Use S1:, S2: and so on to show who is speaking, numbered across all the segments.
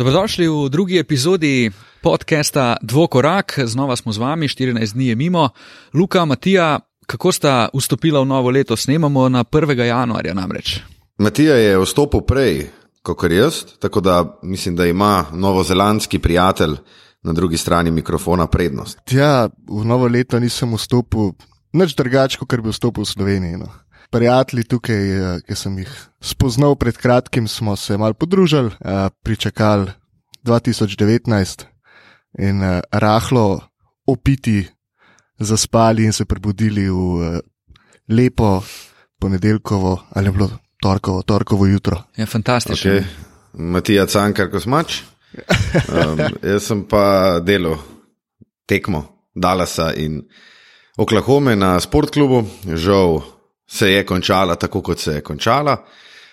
S1: Dobrodošli v drugi epizodi podcasta Dvokorak. Znova smo z vami, 14 dni je mimo. Luka, Matija, kako sta vstopila v novo leto? Snemamo na 1. januarja namreč.
S2: Matija je vstopil prej, kot jaz, tako da mislim, da ima novozelandski prijatelj na drugi strani mikrofona prednost.
S3: Ja, v novo leto nisem vstopil nič drugače, kot bi vstopil v Slovenijo. No. Prijatelji tukaj, eh, ki sem jih spoznal pred kratkim, smo se malo podružili, eh, pričakali 2019 in eh, rahlo opiti, zaspali in se prebudili v lepo ponedeljkovo ali bilo torkovo, torkovo jutro.
S1: Je ja, fantastično.
S2: Okay. Matija Cankar, ko smač. Um, jaz sem pa delal tekmo Dalasa in Oklahome na sportklubu, žal se je končala tako, kot se je končala.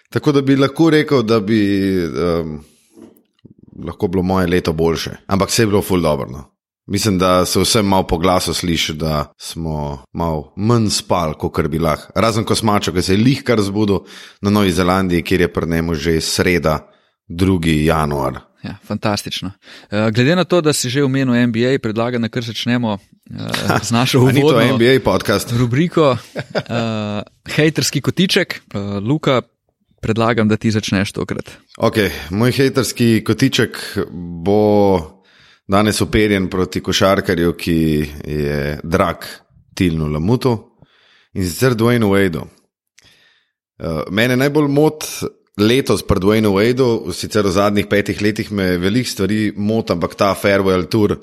S2: Tako da bi lahko rekel, da bi um, lahko bilo moje leto boljše, ampak vse je bilo ful dobro. No. Mislim, da se vsem malo po glasu sliši, da smo malo manj spali, kot bi lahko. Razen ko smačo, ki se je lihkar zbudil na Novi Zelandiji, kjer je pred njemu že sreda, 2. januar.
S1: Ja, fantastično. Uh, glede na to, da si že omenil NBA, predlagam, da kar začnemo uh, z našo uvodno
S2: NBA podcast.
S1: rubriko uh, Haterski kotiček. Uh, Luka, predlagam, da ti začneš tokrat.
S2: Okay, moj haterski kotiček bo danes operjen proti košarkarju, ki je drag Tilnu Lamutu in sicer Dwayne Wade. Uh, mene najbolj moti letos pred Dwayne Wade, sicer v zadnjih petih letih me veliko stvari moti, ampak ta farewell tour.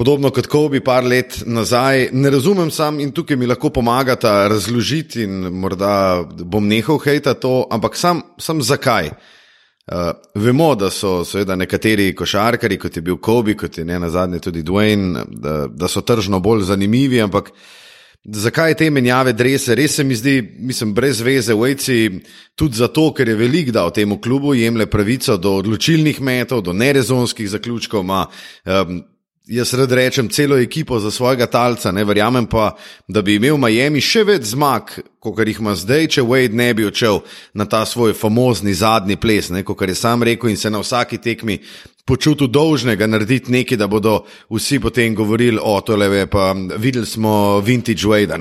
S2: Podobno kot Kobe, par let nazaj, ne razumem sam in tukaj mi lahko pomagata razložiti, in morda bom nehal hejta to, ampak sam, sam zakaj. Uh, vemo, da so seveda nekateri košarkari, kot je bil Kobe, kot je ne na zadnje tudi Dwayne, da, da so tržno bolj zanimivi, ampak Zakaj te menjave drese? Res se mi zdi, mislim, brez veze, vojci, tudi zato, ker je velik dal temu klubu, jemlje pravico do odločilnih metov, do nerezonskih zaključkov. Ma, um, jaz rad rečem celo ekipo za svojega talca, ne verjamem pa, da bi imel Miami še več zmag, kot jih ima zdaj, če Wade ne bi odšel na ta svoj famozni zadnji ples, kot je sam rekel in se na vsaki tekmi počutil dolžnega narediti nekaj, da bodo vsi potem govorili o tole, pa videli smo vintage Wade.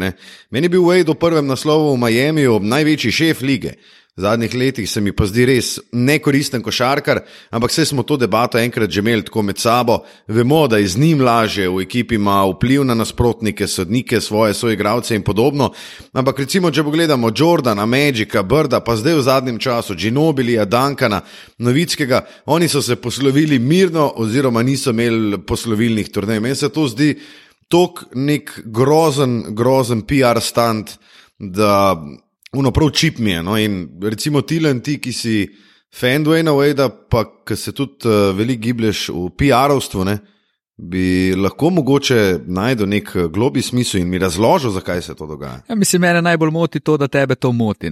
S2: Meni je bil Wade v prvem naslovu v Miami, največji šef lige. V zadnjih letih se mi pa zdi res nekoristen košarkar, ampak vse smo to debato enkrat že imeli tako med sabo. Vemo, da je z njim lažje, v ekipi ima vpliv na nasprotnike, sodnike, svoje soigravce in podobno. Ampak recimo, če pogledamo Jordana, Magika, Brda, pa zdaj v zadnjem času Ginobilija, Dankana, Novickega, oni so se poslovili mirno oziroma niso imeli poslovilnih turnej. Meni se to zdi tok nek grozen, grozen PR stand, da Uno prav čip mi je. No? In recimo ti le ti, ki si fan Dwayna Wade, pa ki se tudi uh, veliko giblješ v PR-ovstvu, bi lahko mogoče najdel nek eh, globi smisel in mi razložil, zakaj se to dogaja.
S1: Ja, mislim, mene najbolj moti to, da tebe to moti.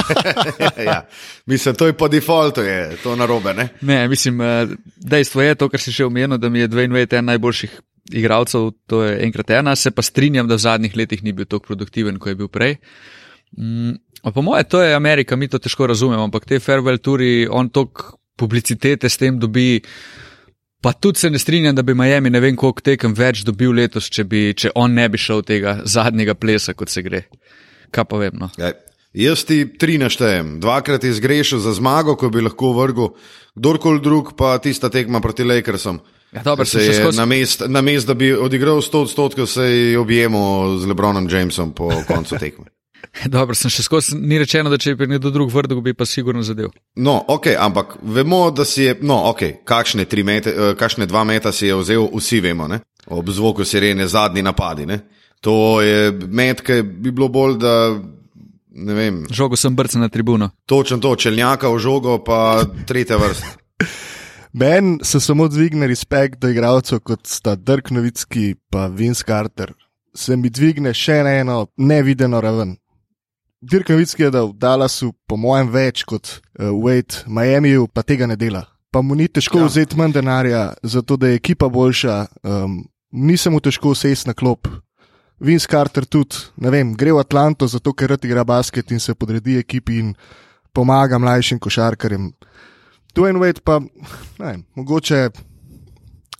S2: ja, mislim, to je po defaultu, je to narobe. Ne?
S1: ne, mislim, eh, dejstvo je to, kar si še omenil, da mi je Dwayne Wade en najboljših igralcev, to je enkrat ena. Se pa strinjam, da v zadnjih letih ni bil tako produktiven, kot je bil prej. Mm, po mojem, to je Amerika, mi to težko razumemo, ampak te farewell turi, on tok publicitete s tem dobi. Pa tudi se ne strinjam, da bi Miami ne vem koliko tekem več dobil letos, če, bi, če on ne bi šel tega zadnjega plesa, kot se gre. Kaj pa vem? No?
S2: Ja, jaz ti tri naštejem. Dvakrat je zgrešil za zmago, ko bi lahko vrgel kdorkoli drug, pa tista tekma proti Lakersom.
S1: Ja, dobro,
S2: se je skozi... na mest, na mest, da bi odigral 100 odstotkov, se je objemal z Lebronom Jamesom po koncu tekme.
S1: Dobro, sem še skozi, ni rečeno, da če bi nekdo drug vrtel, bi pa sigurno zadev.
S2: No, ok, ampak vemo, da si je, no, ok, kakšne, mete, uh, kakšne dva meta si je vzel, vsi vemo, ne? ob zvoku sirene, zadnji napadi. Ne? To je met, ki bi bilo bolj, da ne vem.
S1: Žogo sem brcel na tribuno.
S2: Točno to, čelnjaka v žogo, pa tretja vrsta.
S3: Meni se samo dvigne respekt do igralcev, kot sta Dirk Novitski in Vince Carter. Se mi dvigne še eno nevideno raven. Dirk Novitski je dal Dallasu, po mojem, več kot uh, Wade, Miami, pa tega ne dela. Pa mu ni težko ja. vzeti manj denarja, zato da je ekipa boljša, um, nisem mu težko sesti na klop. Vince Carter tudi, ne vem, gre v Atlanto, zato ker rad igra basket in se podredi ekipi in pomaga mlajšim košarkarjem. Dwayne Wade pa, ne vem, mogoče,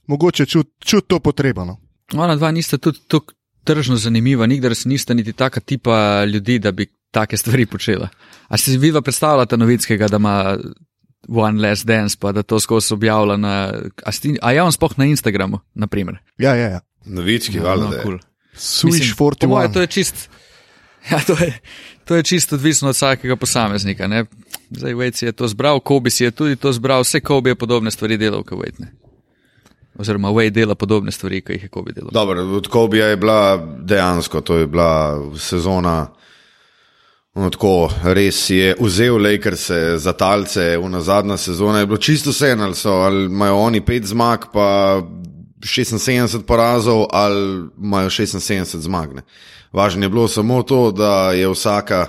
S3: mogoče čuti čut to potrebo. No.
S1: Ona dva nista tudi tako tržno zanimiva, nikdar se nista niti taka tipa ljudi, da bi take stvari počela. A si vidva predstavljata novinskega, da ima One Last Dance, pa da to skozi objavlja na. A, sti, a je on spoh na Instagramu, naprimer?
S3: Ja, ja, ja.
S2: Novički, no, valjda.
S1: No,
S2: No,
S1: cool.
S3: Swish
S1: moje,
S3: 41.
S1: to je čist. Ja, to je, to je čisto odvisno od vsakega posameznika. Ne? Zdaj, si je to zbral, Kobe si je tudi to zbral, vse Kobe je podobne stvari delal, kot. Ne? Oziroma, Wade dela podobne stvari, kot jih je Kobe delal.
S2: Dobro, od Kobija je bila dejansko, to je bila sezona. No, tako, res je vzel Lakers za talce, v zadnja sezona je bilo čisto vse, ali, so, ali imajo oni pet zmag, pa 76 porazov, ali imajo 76 zmag. Ne. Važno je bilo samo to, da je vsaka,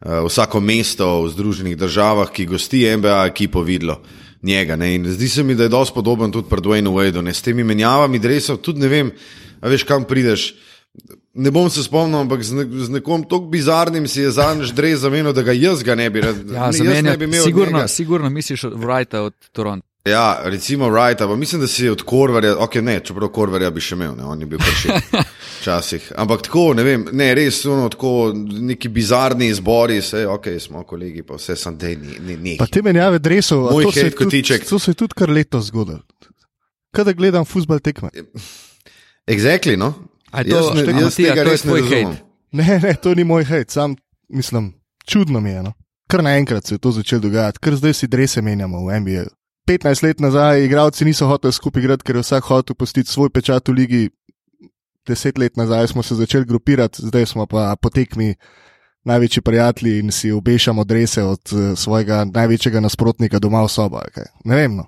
S2: uh, vsako mesto v Združenih državah, ki gosti NBA ekipo, videlo njega. Ne. In zdi se mi, da je dosti podoben tudi pred Dwayne Wade, s temi menjavami dresov, tudi ne vem, veš kam prideš. Ne bom se spomnil, ampak z, ne, z nekom tako bizarnim si je zadnjič dres zamenil, da ga jaz ga ne bi rad.
S1: Ja, za mene
S2: ne bi imel.
S1: sigurno, sigurno misliš od Wrighta od Toronto.
S2: Ja, recimo Wright, pa mislim, da si od Korvarja, ok, ne, čeprav Korvarja bi še imel, ne, on je bil prši včasih. Ampak tako, ne vem, ne, res ono tako, neki bizarni izbori, vse, ok, smo kolegi, pa vse sem dej, ni, ni, ni.
S3: Pa te menjave dresov, a
S2: Moj
S3: tudi-
S2: kotiček.
S3: To se je tudi kar letos zgodilo. Kada gledam futbal tekme.
S2: Exactly, no?
S1: A je to-
S2: jaz ne,
S1: a
S2: jaz
S1: Matija, to je
S2: res ne
S1: tvoj
S2: razumem.
S1: hejt?
S3: Ne, ne, to ni moj hejt, sam mislim, čudno mi je. No. Kar naenkrat se je to začelo dogajati, ker zdaj si drese menjamo v NBA. 15 let nazaj igralci niso hoteli skupaj igrati, ker je vsak hotel pustiti svoj pečat v ligi. 10 let nazaj smo se začeli grupirati, zdaj smo pa po tekmi največji prijatelji in si obešamo drese od eh, svojega največjega nasprotnika doma v sobo. Ne vem. No.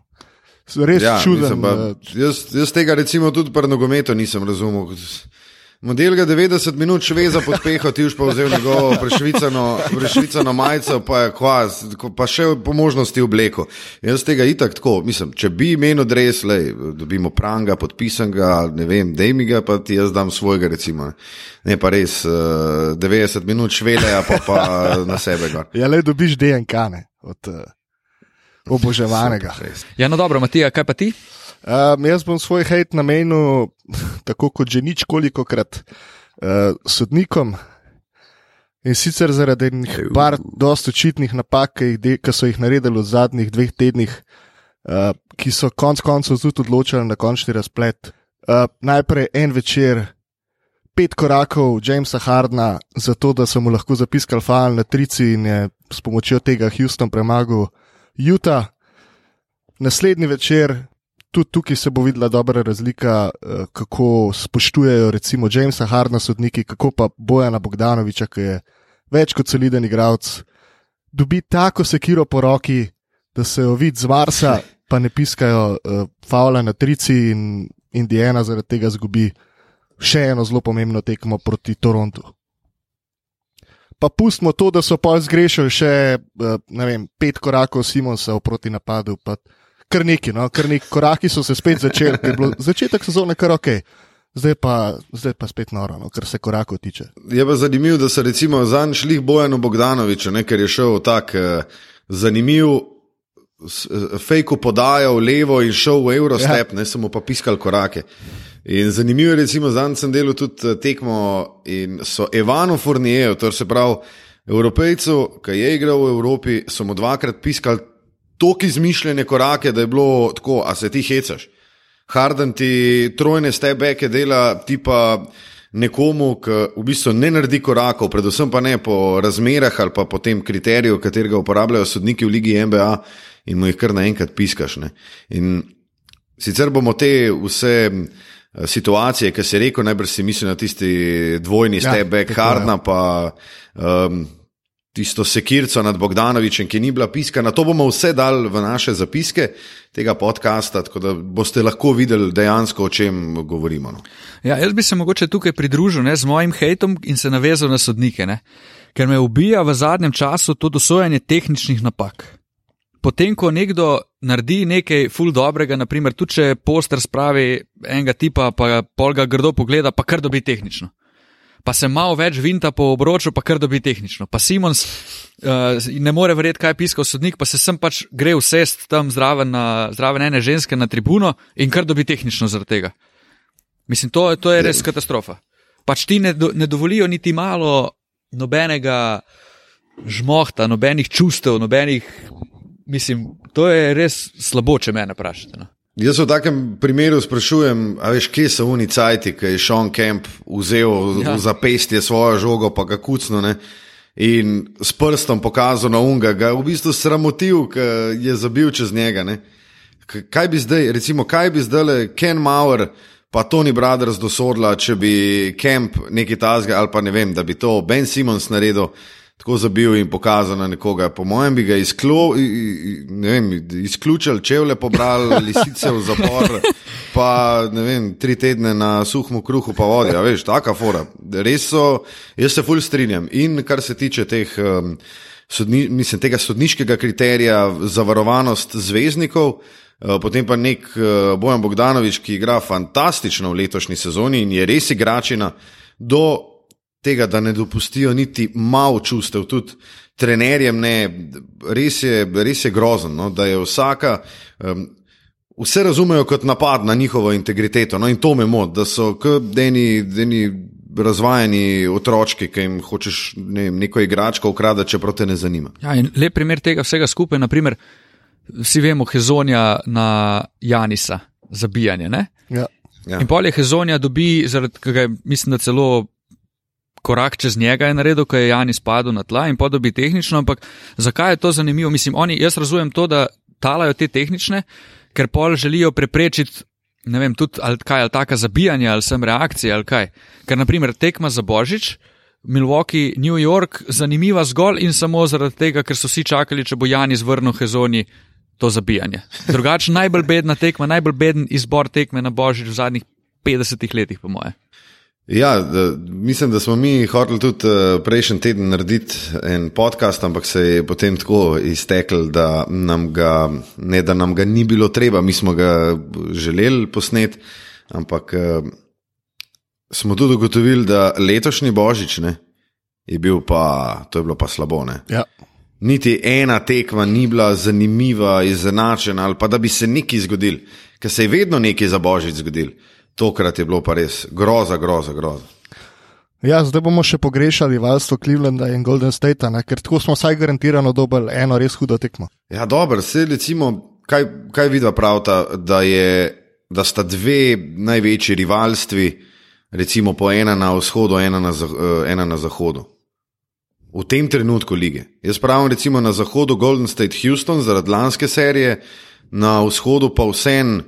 S3: Res ja, čuden.
S2: pa,
S3: eh,
S2: jaz, jaz tega recimo tudi pri nogometu nisem razumel. Model ga 90 minut šveza pod peho, ti už pa vzel njegovo prešvicano, prešvicano majico, pa, je kvaz, pa še po možnosti obleko. Jaz tega itak tako, mislim, če bi imel dres, lej, dobimo pranga, podpisan ga, ne vem, dej mi ga, pa ti jaz dam svojega, recimo. Ne pa res uh, 90 minut šveleja, pa pa na sebe gor.
S3: Ja, le dobiš DNK ne, od uh, oboževanega.
S1: Ja, no dobro, Matija, kaj pa ti?
S3: Um, jaz bom svoj hejt namenil, tako kot že nič koliko krat, uh, sodnikom. In sicer zaradi enih par dosto očitnih napak, ki, jih de, ki so jih naredili v zadnjih dveh tednih, uh, ki so konec koncev tudi odločili na končni razplet. Uh, najprej en večer, pet korakov Jamesa Hardna, zato da so mu lahko zapiskali fal na trici in je s pomočjo tega Houston premagal Utah. Naslednji večer, tudi tukaj se bo videla dobra razlika, eh, kako spoštujejo recimo Jamesa Hardna sodniki, kako pa Bojana Bogdanoviča, ki je več kot soliden igralec, dobi tako sekiro po roki, da se jo vidi z Marsa, pa ne piskajo uh, faula na trici in Indiana zaradi tega zgubi še eno zelo pomembno tekmo proti Torontu. Pa pustimo to, da so pa zgrešili še eh, vem, pet korakov Simonsa proti napadu. pa Kar neki, no, kar neki koraki so se spet začeli, je začetek sezone kar ok, zdaj pa, zdaj pa spet noro, no, kar se korakov tiče.
S2: Je pa zanimivo, da so recimo zanj šli Bojanu Bogdanoviču, ne, ker je šel tak eh, zanimiv. eh, Fejko podajal levo in šel v Eurostep, ja. ne samo pa piskal korake. In zanimivo je, recimo, zdaj sem delal tudi eh, tekmo in so Evanu Fournier, to se pravi, Evropejcu, ki je igral v Evropi, so mu dvakrat piskali toliko izmišljene korake, da je bilo tako, a se ti hecaš. Harden ti trojne stebeke dela, ti pa nekomu, ki v bistvu ne naredi korakov, predvsem pa ne po razmerah ali pa po tem kriteriju, katerega uporabljajo sodniki v Ligi NBA in mu jih kar naenkrat piskaš. Ne. In sicer bomo te vse situacije, ki si rekel, najbrž si mislil na tisti dvojni
S3: Ja,
S2: stebek
S3: je.
S2: Hardna, pa um, tisto sekirco nad Bogdanovičem, ki ni bila piskana. To bomo vse dali v naše zapiske tega podcasta, tako da boste lahko videli dejansko, o čem govorimo. No.
S1: Ja, jaz bi se mogoče tukaj pridružil ne, z mojim hejtom in se navezal na sodnike, ne, ker me ubija v zadnjem času to dosojanje tehničnih napak. Potem, ko nekdo naredi nekaj ful dobrega, naprimer, tudi če poster spravi enega tipa, pa pol ga grdo pogleda, pa kar dobi tehnično. pa se malo več vinta po obroču, pa kar dobi tehnično. Pa Simons uh, ne more verjeti, kaj je piskal sodnik, pa se sem pač gre vsest tam zraven, na, zraven ene ženske na tribuno in kar dobi tehnično zaradi tega. Mislim, to, to je res katastrofa. Pač ti ne, do, ne dovolijo niti malo nobenega žmohta, nobenih čustev, nobenih. Mislim, to je res slabo, če me vprašate. No.
S2: Jaz v takem primeru sprašujem, a veš, kje so unicajti, ki je Sean Kemp vzel ja. za pestje svojo žogo, pa ga kucno ne. In s prstom pokazal na unga, ga v bistvu sramotil, ki je zabil čez njega. Ne. Kaj bi zdaj, recimo, kaj bi zdaj Ken Mauer, pa Tony Brothers dosodila, če bi Kemp nekaj tazga ali pa ne vem, da bi to Ben Simons naredil tako zabil in pokazal na nekoga. Po mojem bi ga izklo, vem, izključili, če vle pobrali, lisice v zapor, pa ne vem, tri tedne na suhmu kruhu, pa vodi. Ja, veš, taka fora. Res so, jaz se fulj strinjam. In kar se tiče teh. Um, Sodni, mislim, tega sodniškega kriterija za varovanost zvezdnikov, uh, potem pa nek uh, Bojan Bogdanovič, ki igra fantastično v letošnji sezoni in je res igračina, do tega, da ne dopustijo niti malo čustev, tudi trenerjem ne, res je, res je grozno, no, da je vsaka. Um, Vse razumejo kot napad na njihovo integriteto. No, in to me moti, da so deni razvajeni otroci, ki jim hočeš ne, neko igračko ukradati, čeprav te ne zanima.
S1: Ja, lep primer tega vsega skupaj, naprimer, vsi vemo, Hezonja na Janisa, zabijanje.
S3: Ja.
S1: Ja. In pol je Hezonja dobi, zaradi tega, mislim, da celo korak čez njega je naredil, ko je Jan izpadel na tla in podobi tehnično, ampak zakaj je to zanimivo? Mislim, oni, jaz razumem to, da talajo te tehnične, ker pol želijo preprečiti, ne vem, tudi ali kaj, ali taka zabijanja, ali sem reakcija, ali kaj. Ker, naprimer, tekma za Božič, Milwaukee, New York, zanimiva zgolj in samo zaradi tega, ker so vsi čakali, če bo Jan izvrnil Hezoni. To zabijanje. Drugače, najbolj bedna tekma, najbolj beden izbor tekme na Božič v zadnjih 50 letih, po moje.
S2: Ja, da, mislim, da smo mi hoteli tudi uh, prejšnji teden narediti en podcast, ampak se je potem tako iztekel, da nam ga, ne, da nam ga ni bilo treba, mi smo ga želeli posneti, ampak uh, smo tudi ugotovili, da letošnji božič ne, je bil pa, to je bilo pa slabo.
S3: Ja.
S2: Niti ena tekma ni bila zanimiva, izenačena ali pa da bi se nekaj zgodil, ker se je vedno nekaj za božič zgodil tokrat je bilo pa res groza, groza, groza.
S3: Ja, zdaj bomo še pogrešali valstvo Clevelanda in Golden State, ne? ker tako smo vsaj garantirano dobili eno res hudo tekmo.
S2: Ja, dobro, se recimo, kaj, kaj vidva pravta, da, je, da sta dve največji rivalstvi, recimo po ena na vzhodu, ena na, ena na zahodu. V tem trenutku lige. Jaz pravim, recimo na zahodu Golden State Houston zaradi lanske serije, na vzhodu pa vsem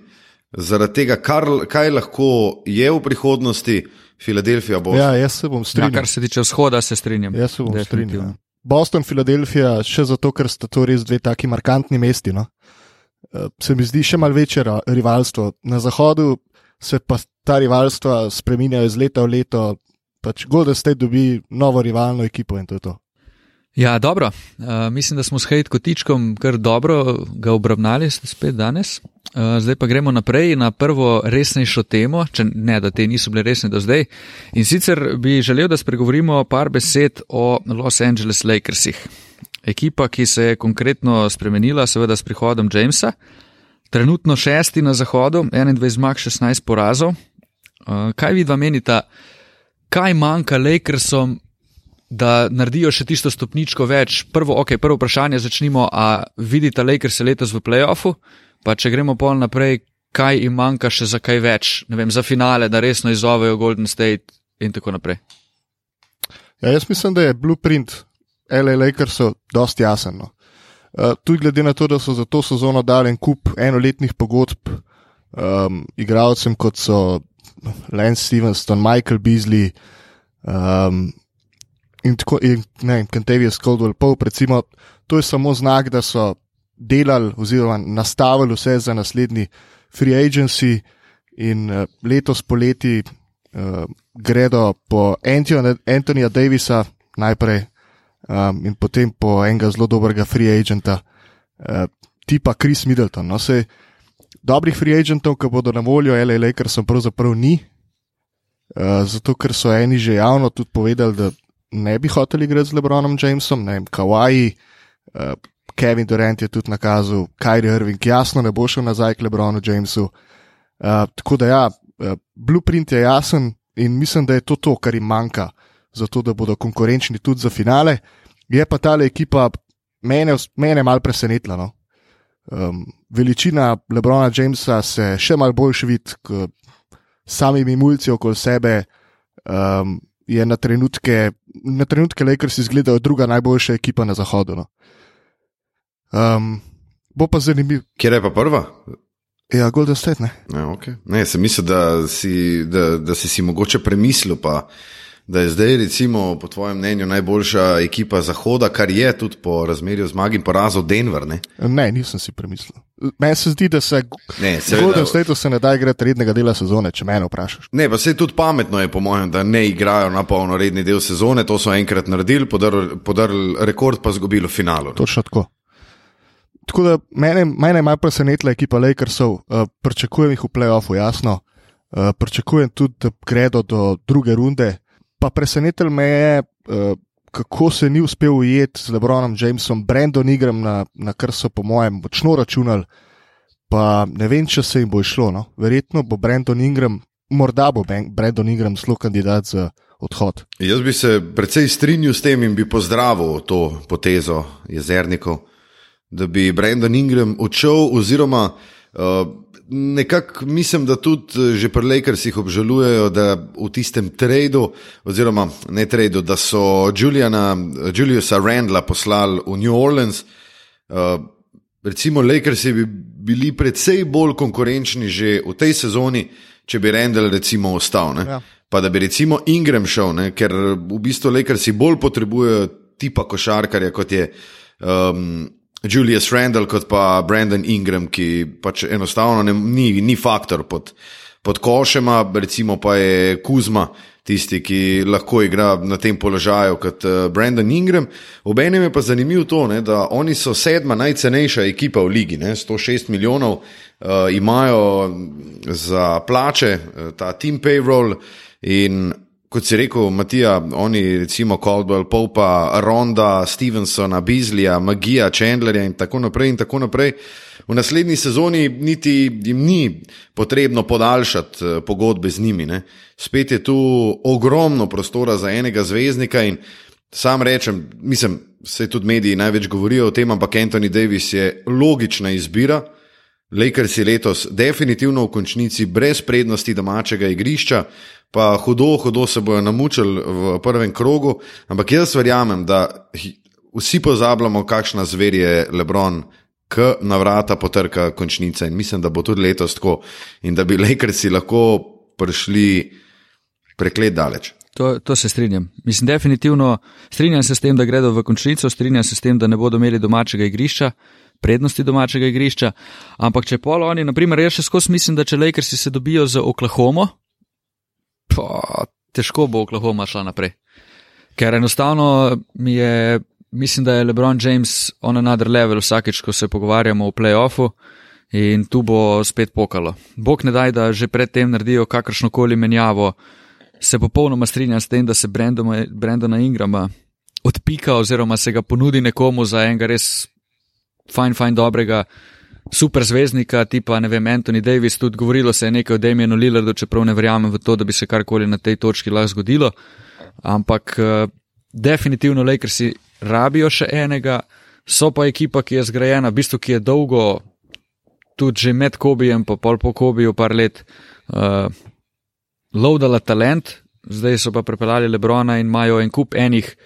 S2: zaradi tega, kar, kaj lahko je v prihodnosti, Filadelfija bo.
S3: Ja, jaz se bom strinjal.
S1: Ja, kar se tiče vzhoda, se strinjam.
S3: Jaz se bom strinjal. Ja. Boston, Filadelfija, še zato, ker sta to res dve taki markantni mesti. No? Eh, se mi zdi še mal večje rivalstvo. Na zahodu se pa ta rivalstva spreminjajo iz leta v leto. Pač Golden State dobi novo rivalno ekipo in to je to.
S1: Ja, dobro. Uh, mislim, da smo s Hejt Kotičkom kar dobro ga obravnali spet danes. Uh, zdaj pa gremo naprej na prvo resnejšo temo, če ne, da te niso bile resne do zdaj. In sicer bi želel, da spregovorimo par besed o Los Angeles Lakersih. Ekipa, ki se je konkretno spremenila, seveda s prihodom Jamesa. Trenutno šesti na zahodu, 21 zmag, 16 porazov. Uh, kaj vi dva menita, kaj manjka Lakersom da naredijo še tisto stopničko več. Prvo, ok, prvo vprašanje začnimo, a vidite Lakers letos v playoffu, pa če gremo pol naprej, kaj jim manjka še za kaj več, ne vem, za finale, da resno izzovejo Golden State in tako naprej.
S3: Ja, jaz mislim, da je blueprint LA Lakersov dosti jasen. No. Uh, tudi glede na to, da so za to sezono dali en kup enoletnih pogodb um, igralcem, kot so Lance Stevenson, Michael Beasley, um, in tako ne, Cantavius Coldwell Pope, recimo, to je samo znak, da so delali oziroma nastavili vse za naslednji free agency in uh, letos poleti uh, gredo po Antonija Davisa najprej um, in potem po enega zelo dobrega free agenta, uh, tipa Chris Middleton. No, se, dobrih free agentov, ki bodo na voljo, LA Lakersom pravzaprav ni. Uh, zato, ker so eni že javno tudi povedali, da ne bi hoteli igrati z Lebronom Jamesom, ne vem, Kawaii, uh, Kevin Durant je tudi nakazal, Kyrie Irving jasno ne bo šel nazaj k Lebronu Jamesu. Uh, tako da ja, uh, blueprint je jasen in mislim, da je to to, kar jim manjka, zato da bodo konkurenčni tudi za finale. Je pa ta ekipa mene, mene mal presenetila. No? Um, veličina Lebrona Jamesa se še mal boljš vidi, kot samimi mulci okoli sebe. Um, je na trenutke, na trenutke Lakers izgledajo druga najboljša ekipa na zahodu. No? Um, bo pa zanimiv.
S2: Kje je pa prva?
S3: Ja, Golden State. Ne,
S2: ja, okay. ne sem mislil, da si, da, da si si mogoče premislil, pa, da je zdaj, recimo, po tvojem mnenju, najboljša ekipa Zahoda, kar je tudi po razmerju zmag in porazov Denver. Ne?
S3: ne, nisem si premislil. Meni se zdi, da se
S2: Ne,
S3: v Golden Stateu se ne da igrati rednega dela sezone, če me vprašaš.
S2: Ne, pa se tudi pametno je, po mojem, da ne igrajo na polno redni del sezone. To so enkrat naredili, podarili podar rekord, pa zgubili v finalu.
S3: Točno tako. Tako da mene, mene je malo presenetila ekipa Lakersov, uh, pričakujem jih v playoffu, jasno. Uh, pričakujem tudi, da gredo do druge runde. Pa presenetil me je, uh, kako se ni uspel ujeti z Lebronom Jamesom, Brandon Ingram, na, na kar so po mojem močno računali. Pa ne vem, če se jim bo išlo. No? Verjetno bo Brandon Ingram, morda bo Brandon Ingram zelo kandidat za odhod.
S2: Jaz bi se precej strinjal s tem in bi pozdravil to potezo jezernikov da bi Brendan Ingram odšel, oziroma uh, nekako mislim, da tudi že pri Lakersih obžalujejo, da v tistem tradu, oziroma ne tradu, da so Juliana, Juliusa Randla poslali v New Orleans. Uh, recimo, Lakersi bi bili precej bolj konkurenčni že v tej sezoni, če bi Randall recimo ostal. Ja. Pa da bi recimo Ingram šel, ne? ker v bistvu Lakersi bolj potrebujejo tipa košarkarja, kot je um, Julius Randall, kot pa Brandon Ingram, ki pač enostavno ne, ni, ni faktor pod, pod košema, recimo pa je Kuzma tisti, ki lahko igra na tem položaju kot uh, Brandon Ingram. Obenem je pa zanimivo to, ne, da oni so sedma najcenejša ekipa v ligi, ne, 106 milijonov uh, imajo za plače, uh, ta team payroll in kot si rekel, Matija, oni recimo Caldwell, Popa, Ronda, Stevensona, Bizlija, Magija, Chandlerja in tako naprej in tako naprej. V naslednji sezoni niti jim ni potrebno podaljšati eh, pogodbe z njimi. Ne. Spet je tu ogromno prostora za enega zvezdnika in sam rečem, mislim, se tudi mediji največ govorijo o tem, ampak Anthony Davis je logična izbira. Lakers je letos definitivno v končnici brez prednosti domačega igrišča, pa hudo, hudo se bojo namučili v prvem krogu. Ampak jaz verjamem, da vsi pozabljamo, kakšna zver je Lebron, ki na vrata potrka končnica in mislim, da bo tudi letos tako in da bi Lakersi lahko prišli preklet daleč.
S1: To, to se strinjam. Mislim, definitivno strinjam se s tem, da gredo v končnico, strinjam se s tem, da ne bodo imeli domačega igrišča, prednosti domačega igrišča. Ampak če pol oni, naprimer, jaz še skozi mislim, da če Lakersi se dobijo z Oklahomo, pa težko bo Oklahoma šla naprej. Ker enostavno mi je, mislim, da je LeBron James on another level vsakeč, ko se pogovarjamo o playoffu in tu bo spet pokalo. Bog ne daj, da že predtem naredijo kakršno koli menjavo. Se popolnoma strinjam s tem, da se Brandona, Brandona Ingrama odpika oziroma se ga ponudi nekomu za enega res fajn, fajn dobrega super zvezdnika, tipa ne vem, Anthony Davis, tudi govorilo se je nekaj o Damienu Lillardu, čeprav ne verjamem v to, da bi se karkoli na tej točki lahko zgodilo. Ampak uh, definitivno Lakersi rabijo še enega, so pa ekipa, ki je zgrajena, v bistvu, ki je dolgo, tudi že med Kobijem, pa pol po Kobiju, par let, uh, loadala talent, zdaj so pa prepeljali Lebrona in imajo en kup enih.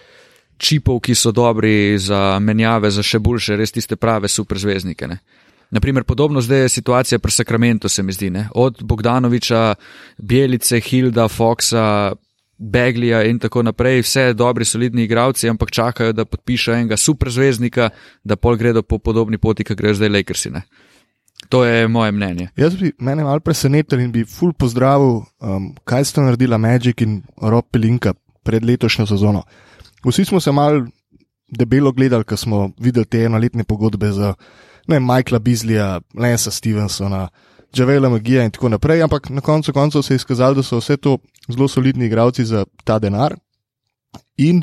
S1: Čipov, ki so dobri za menjave, za še boljše, res tiste prave superzvezdnike. Uh, Naprimer, podobno zdaj je situacija pri Sakramentu, se mi zdi. Ne? Od Bogdanoviča, Bielice, Hilda, Foxa, Beglija in tako naprej, vse dobri, solidni igravci, ampak čakajo, da podpišejo enega superzvezdnika, da pol gredo po podobni poti, kot grejo zdaj Lakersi. Ne? To je moje mnenje.
S3: Jaz bi mene malo presenetil in bi ful pozdravil, um, kaj sta naredila Magic in Rob Pelinka pred letošnjo sezono. Vsi smo se mal debelo gledali, ko smo videli te enoletne pogodbe za ne, Michaela Bizlija, Lensa Stevensona, Javela Magija in tako naprej, ampak na koncu koncev se je izkazalo, da so vse to zelo solidni igravci za ta denar in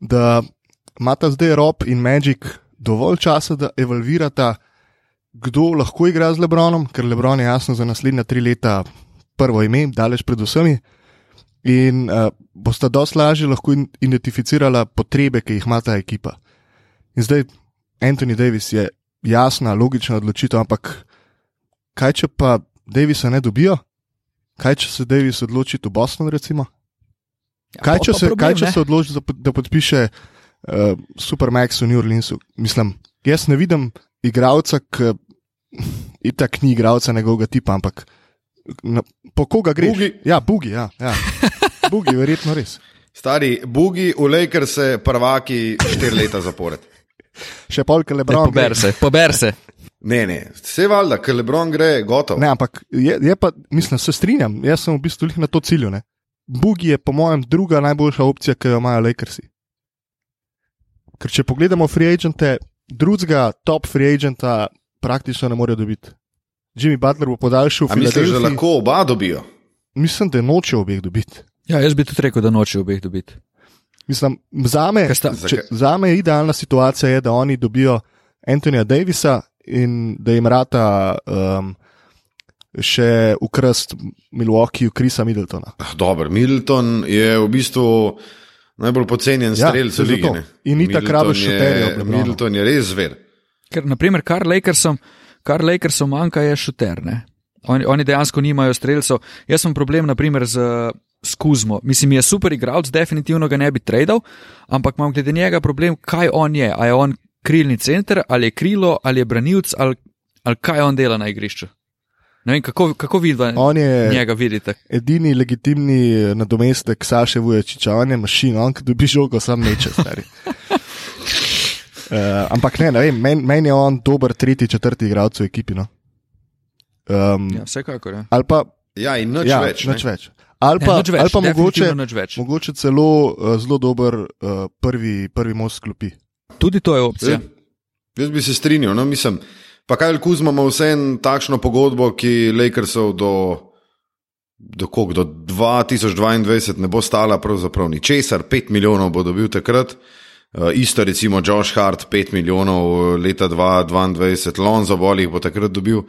S3: da imata zdaj Rob in Magic dovolj časa, da evalvirata, kdo lahko igra z Lebronom, ker Lebron je jasno za naslednja tri leta prvo ime, daleč pred vsemi. In uh, bosta dosti lažje lahko identificirala potrebe, ki jih ima ta ekipa. In zdaj Anthony Davis je jasna, logična odločitev, ampak kaj če pa Davisa ne dobijo? Kaj če se Davis odloči v Boston, recimo?
S1: Ja,
S3: Kaj če se,
S1: problem,
S3: kaj, če
S1: ne?
S3: se odloči, da, pod- da podpiše uh, Supermax v New Orleansu? Mislim, jaz ne vidim igralca, ki itak ni igralca njegovega tipa, ampak na, po koga greš?
S2: Boogie.
S3: Ja, Bugi, ja. ja. Bugi, verjetno res.
S2: Stari Bugi, v Lakers se prvaki štiri leta zapored.
S3: Še polk
S1: Ne,
S3: Lebron.
S1: Pober se, pober se.
S2: Ne, ne, vse valjda, ker Lebron gre, gotovo.
S3: Ne, ampak je, je pa, mislim, se strinjam, jaz sem v bistvu lih na to cilju. Ne. Bugi je, po mojem, druga najboljša opcija, ki jo imajo Lakersi. Ker če pogledamo free agente, drugega top free agenta praktično ne morejo dobiti. Jimmy Butler bo podaljšal
S2: A misliš, da
S3: Filadelfiji.
S2: lahko oba dobijo?
S3: Mislim, da noče obeh dobiti.
S1: Ja, jaz bi tudi rekel, da noče obeh dobiti.
S3: Mislim, zame,
S1: Ker sta-
S3: če, zame idealna situacija je, da oni dobijo Antonija Davisa in da jim rata um, še ukrast Milwaukee, Krisa Middletona.
S2: Ah, Dobro, Middleton je v bistvu najbolj pocenjen
S3: Ja,
S2: strelec
S3: saj
S2: v lige. ne.
S3: In
S2: je-
S3: šuterja ob Lebronu.
S2: Middleton je res zver.
S1: Ker, naprimer, kar Lakersom, kar Lakersom manjka, je šuter. Ne? Oni, oni dejansko nimajo streljcev. Jaz sem problem, naprimer, z, s Kuzmo. Mislim, je super igralec, definitivno ga ne bi tradal, ampak imam glede njega problem, kaj on je. A je on krilni center, ali je krilo, ali je branilc, ali, ali kaj on dela na igrišču. Ne vem, kako, kako vidva
S3: On je
S1: njega vidite.
S3: edini legitimni nadomestek Saše Vujačiča, on je mašina, on dobi žogo, sam neče, stari. Uh, ampak ne, ne vem, meni men je on dober tretji, četrti igralec v ekipi. No. Um,
S1: Ja, vsekakor. Ja.
S3: ali pa
S2: Ja, in nič
S3: ja,
S2: več. ne.
S3: Nič več. Ali
S1: Ne,
S3: pa,
S1: nič več,
S3: ali pa mogoče, mogoče celo uh, zelo dober uh, prvi, prvi most klopi.
S1: Tudi to je opcija.
S2: Jaz, jaz bi se strinjal. No, mislim, pa kaj Kuzma ima vseeno takšno pogodbo, ki Lakersov do, do, koliko, do 2022 ne bo stala pravzaprav ničesar, 5 milijonov bo dobil takrat. Uh, isto recimo Josh Hart, 5 milijonov eh, leta 2022, Lonzo Ball jih bo takrat dobil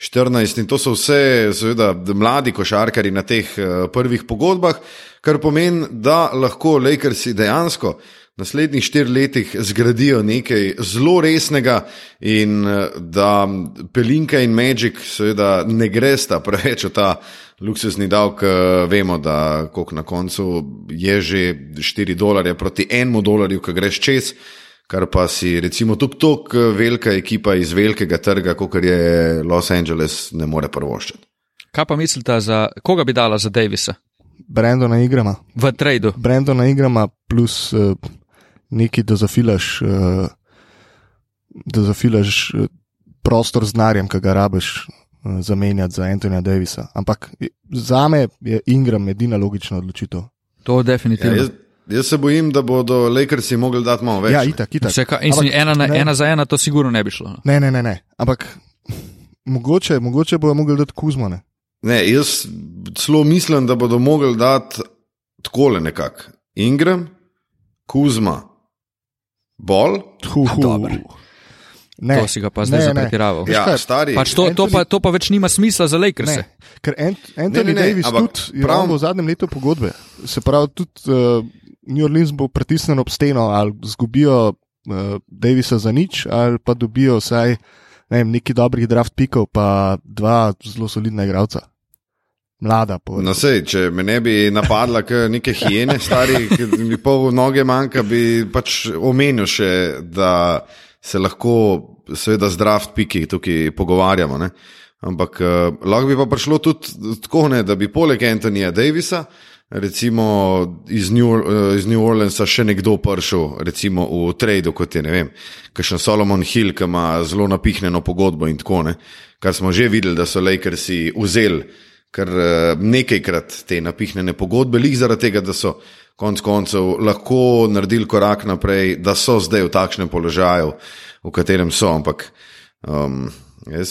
S2: 14 in to so vse seveda mladi košarkari na teh uh, prvih pogodbah, kar pomeni, da lahko Lakersi dejansko naslednjih štirih letih zgradijo nekaj zelo resnega in da Pelinka in Magic seveda ne gresta preveč v ta luksuzni davek. eh, Vemo, da na koncu je že 4 dolarje proti enemu dolarju, ki greš čez. Kar pa si recimo tudi tako velika ekipa iz velikega trga, kot je Los Angeles, ne more prvoščiti.
S1: Kaj pa mislite, za koga bi dala za Davisa
S3: Brendona igrama,
S1: v tradu?
S3: Brendona igrama plus uh, neki, da zafilaš, uh, da zafilaš uh, prostor z narjem, ki ga rabiš zamenjati za Antonija Davisa. Ampak za me je Ingram edina logična odločitev.
S1: To
S2: Ja,
S1: definitivno.
S2: jaz, jaz se bojim, da bodo Lakersi mogli dati malo več.
S3: Ja, itak, itak.
S1: Vse, in
S3: Ampak
S1: ena, na,
S3: ne.
S1: ena za ena, to sigurno ne bi šlo. no.
S3: Ne, ne, ne, ne. ampak mogoče, mogoče bojo mogli dati Kuzmane.
S2: Ne, jaz celo mislim, da bodo mogli dati takole nekako. Ingram, Kuzma, Bol.
S3: Hu, hu.
S1: dobro.
S3: Ne,
S1: To si ga pa zdaj
S3: ne, ne.
S1: zapretiraval.
S3: Veš
S2: Ja, stari.
S1: Pač to, to, pa, to pa več nima smisla za Lakers.
S3: Ne, ker Ant Anthony
S2: Ne, ne, ne,
S3: Davis tudi je
S2: prav-
S3: v zadnjem letu pogodbe. Se pravi, tudi uh, New Orleans bo pritisnjen ob steno, ali zgubijo uh, Davisa za nič, ali pa dobijo vsaj ne vem, nekaj dobrih draft pikov, pa dva zelo solidna igralca. Mlada, po
S2: No, sej, če me ne bi napadla, kot neke hijene, stari, ki mi pol noge manjka, bi pač omenil še, da se lahko, seveda, z draft piki tukaj pogovarjamo. Ne? Ampak uh, lahko bi pa prišlo tudi tako, ne, da bi poleg Antonija Davisa, recimo iz New, uh, iz New Orleansa, še nekdo prišel, recimo v tradu, kot je ne vem, kakšen Solomon Hill, ki ima zelo napihnjeno pogodbo in tako ne. Kar smo že videli, da so Lakersi vzeli kar eh, nekajkrat te napihnjene pogodbe, lih zaradi tega, da so konec koncev lahko naredili korak naprej, da so zdaj v takšnem položaju, v katerem so. Ampak, um,